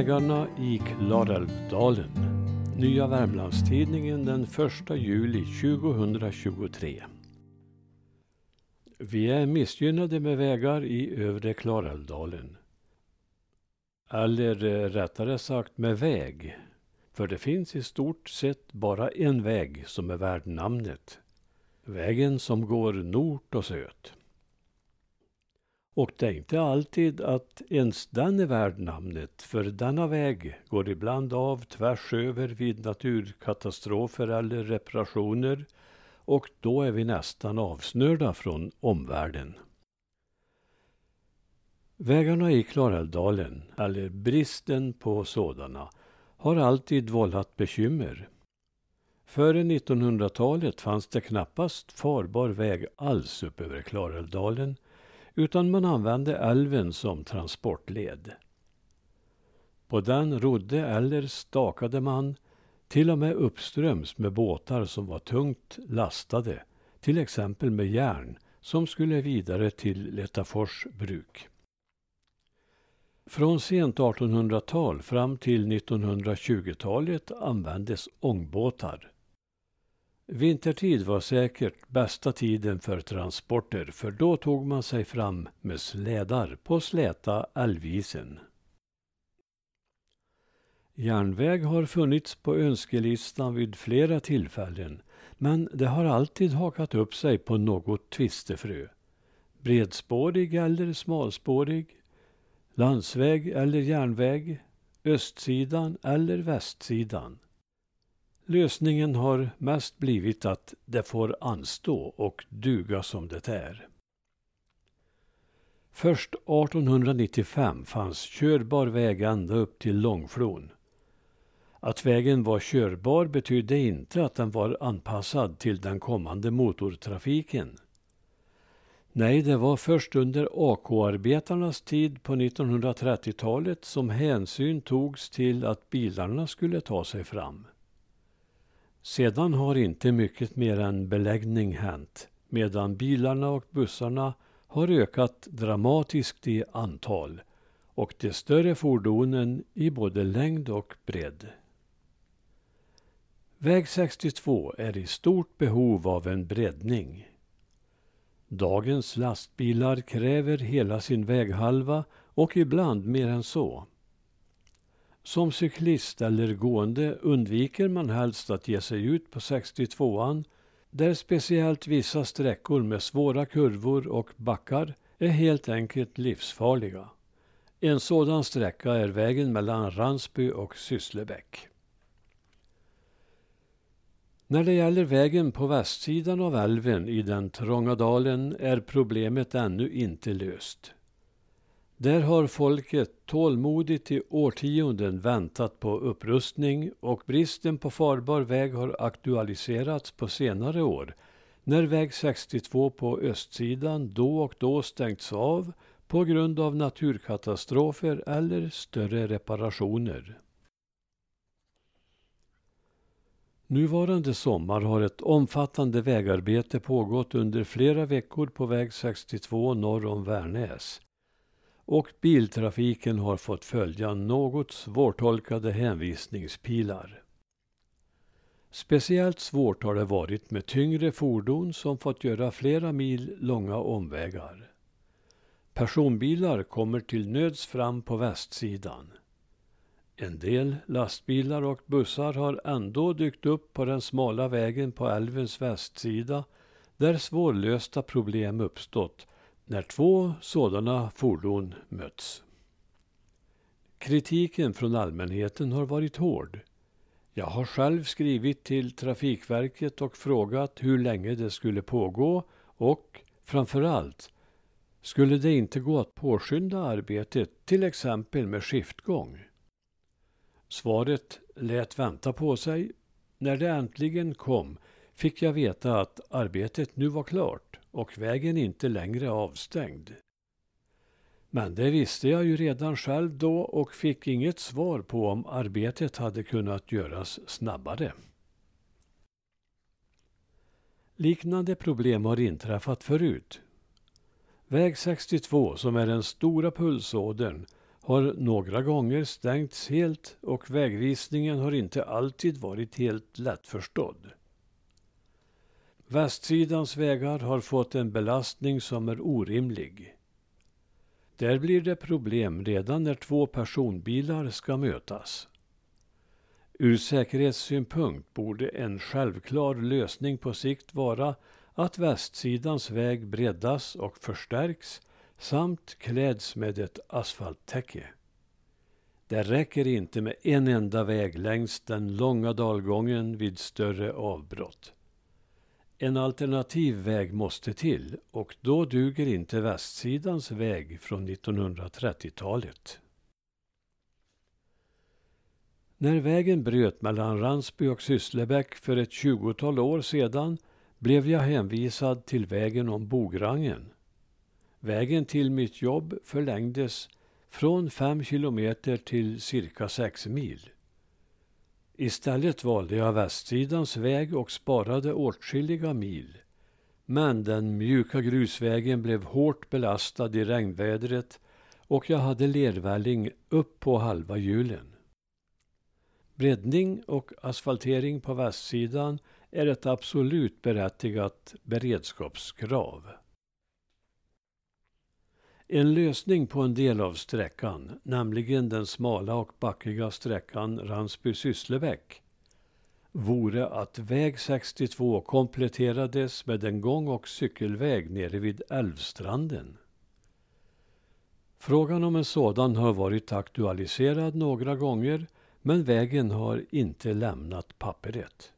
Vägarna i Klarälvdalen. Nya Värmlandstidningen den 1 juli 2023. Vi är missgynnade med vägar i övre Klarälvdalen. Eller eh, rättare sagt med väg. För det finns i stort sett bara en väg som är värd namnet. Vägen som går nort och söt. Och det är inte alltid att ens den är värd namnet, för denna väg går ibland av tvärs över vid naturkatastrofer eller reparationer och då är vi nästan avsnörda från omvärlden. Vägarna i Klarälvdalen, eller bristen på sådana, har alltid vållat bekymmer. Före 1900-talet fanns det knappast farbar väg alls upp över Klarälvdalen utan man använde älven som transportled. På den rodde eller stakade man till och med uppströms med båtar som var tungt lastade, till exempel med järn som skulle vidare till Letafors bruk. Från sent 1800-tal fram till 1920-talet användes ångbåtar. Vintertid var säkert bästa tiden för transporter för då tog man sig fram med slädar på släta älvisen. Järnväg har funnits på önskelistan vid flera tillfällen men det har alltid hakat upp sig på något tvistefrö. Bredspårig eller smalspårig, landsväg eller järnväg, östsidan eller västsidan. Lösningen har mest blivit att det får anstå och duga som det är. Först 1895 fanns körbar väg ända upp till Långflon. Att vägen var körbar betydde inte att den var anpassad till den kommande motortrafiken. Nej, det var först under AK-arbetarnas tid på 1930-talet som hänsyn togs till att bilarna skulle ta sig fram. Sedan har inte mycket mer än beläggning hänt medan bilarna och bussarna har ökat dramatiskt i antal och de större fordonen i både längd och bredd. Väg 62 är i stort behov av en breddning. Dagens lastbilar kräver hela sin väghalva och ibland mer än så. Som cyklist eller gående undviker man helst att ge sig ut på 62an där speciellt vissa sträckor med svåra kurvor och backar är helt enkelt livsfarliga. En sådan sträcka är vägen mellan Ransby och Sysslebäck. När det gäller vägen på västsidan av älven i den trånga dalen är problemet ännu inte löst. Där har folket tålmodigt i årtionden väntat på upprustning och bristen på farbar väg har aktualiserats på senare år när väg 62 på östsidan då och då stängts av på grund av naturkatastrofer eller större reparationer. Nuvarande sommar har ett omfattande vägarbete pågått under flera veckor på väg 62 norr om Värnäs och biltrafiken har fått följa något svårtolkade hänvisningspilar. Speciellt svårt har det varit med tyngre fordon som fått göra flera mil långa omvägar. Personbilar kommer till nöds fram på västsidan. En del lastbilar och bussar har ändå dykt upp på den smala vägen på älvens västsida där svårlösta problem uppstått när två sådana fordon möts. Kritiken från allmänheten har varit hård. Jag har själv skrivit till Trafikverket och frågat hur länge det skulle pågå och framför allt, skulle det inte gå att påskynda arbetet, till exempel med skiftgång? Svaret lät vänta på sig. När det äntligen kom fick jag veta att arbetet nu var klart och vägen inte längre avstängd. Men det visste jag ju redan själv då och fick inget svar på om arbetet hade kunnat göras snabbare. Liknande problem har inträffat förut. Väg 62, som är den stora pulsådern, har några gånger stängts helt och vägvisningen har inte alltid varit helt lättförstådd. Västsidans vägar har fått en belastning som är orimlig. Där blir det problem redan när två personbilar ska mötas. Ur säkerhetssynpunkt borde en självklar lösning på sikt vara att västsidans väg breddas och förstärks samt kläds med ett asfalttäcke. Det räcker inte med en enda väg längs den långa dalgången vid större avbrott. En alternativ väg måste till och då duger inte västsidans väg från 1930-talet. När vägen bröt mellan Ransby och Sysslebäck för ett tjugotal år sedan blev jag hänvisad till vägen om Bograngen. Vägen till mitt jobb förlängdes från fem kilometer till cirka sex mil. Istället valde jag västsidans väg och sparade åtskilliga mil. Men den mjuka grusvägen blev hårt belastad i regnvädret och jag hade lervälling upp på halva hjulen. Breddning och asfaltering på västsidan är ett absolut berättigat beredskapskrav. En lösning på en del av sträckan, nämligen den smala och backiga sträckan Ransby-Sysslebäck, vore att väg 62 kompletterades med en gång och cykelväg nere vid Älvstranden. Frågan om en sådan har varit aktualiserad några gånger men vägen har inte lämnat papperet.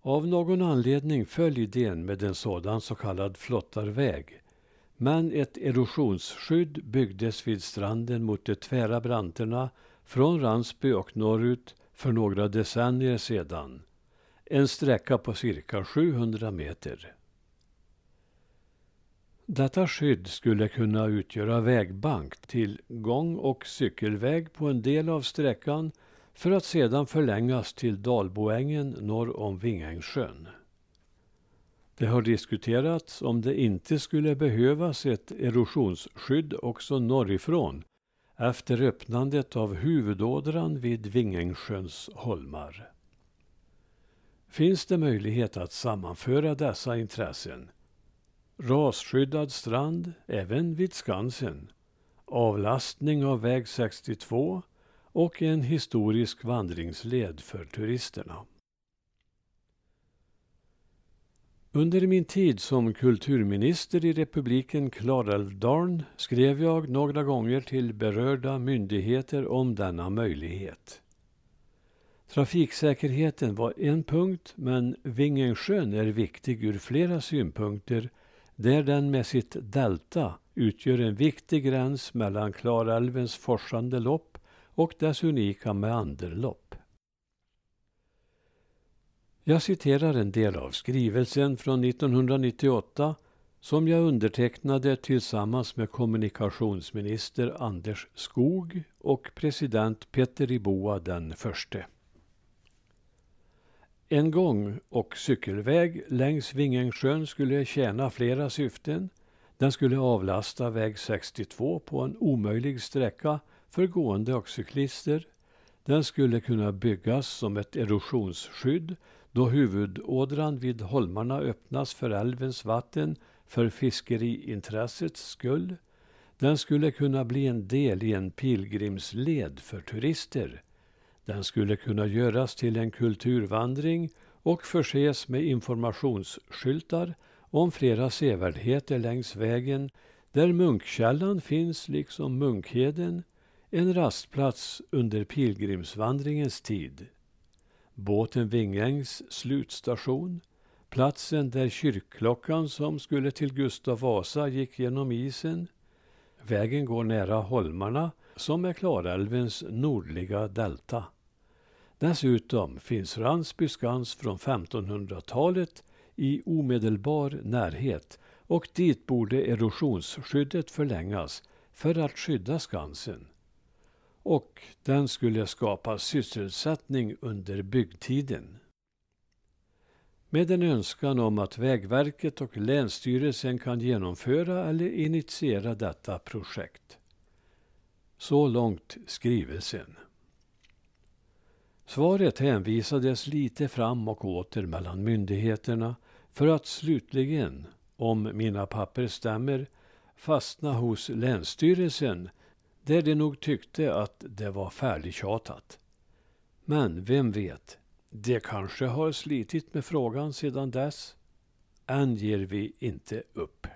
Av någon anledning föll idén med en sådan så kallad flottarväg men ett erosionsskydd byggdes vid stranden mot de tvära branterna från Ransby och norrut för några decennier sedan. En sträcka på cirka 700 meter. Detta skydd skulle kunna utgöra vägbank till gång och cykelväg på en del av sträckan för att sedan förlängas till Dalboängen norr om Vingängssjön. Det har diskuterats om det inte skulle behövas ett erosionsskydd också norrifrån efter öppnandet av huvudådran vid Vingängsjöns holmar. Finns det möjlighet att sammanföra dessa intressen? Rasskyddad strand även vid Skansen, avlastning av väg 62 och en historisk vandringsled för turisterna. Under min tid som kulturminister i republiken Klarälvdalen skrev jag några gånger till berörda myndigheter om denna möjlighet. Trafiksäkerheten var en punkt, men Vingensjön är viktig ur flera synpunkter där den med sitt delta utgör en viktig gräns mellan Klarälvens forsande lopp och dess unika meanderlopp. Jag citerar en del av skrivelsen från 1998 som jag undertecknade tillsammans med kommunikationsminister Anders Skog och president Peter Iboa den förste. En gång och cykelväg längs Vingängsjön skulle tjäna flera syften. Den skulle avlasta väg 62 på en omöjlig sträcka för gående och cyklister. Den skulle kunna byggas som ett erosionsskydd då huvudådran vid holmarna öppnas för älvens vatten för fiskeriintressets skull. Den skulle kunna bli en del i en pilgrimsled för turister. Den skulle kunna göras till en kulturvandring och förses med informationsskyltar om flera sevärdheter längs vägen där Munkkällan finns liksom Munkheden, en rastplats under pilgrimsvandringens tid båten Vingängs slutstation, platsen där kyrkklockan som skulle till Gustav Vasa gick genom isen. Vägen går nära holmarna som är Klarälvens nordliga delta. Dessutom finns Ransby skans från 1500-talet i omedelbar närhet och dit borde erosionsskyddet förlängas för att skydda skansen och den skulle skapa sysselsättning under byggtiden. Med en önskan om att Vägverket och Länsstyrelsen kan genomföra eller initiera detta projekt. Så långt skrivelsen. Svaret hänvisades lite fram och åter mellan myndigheterna för att slutligen, om mina papper stämmer, fastna hos Länsstyrelsen där de nog tyckte att det var färdigtjatat. Men vem vet, de kanske har slitit med frågan sedan dess. Än ger vi inte upp.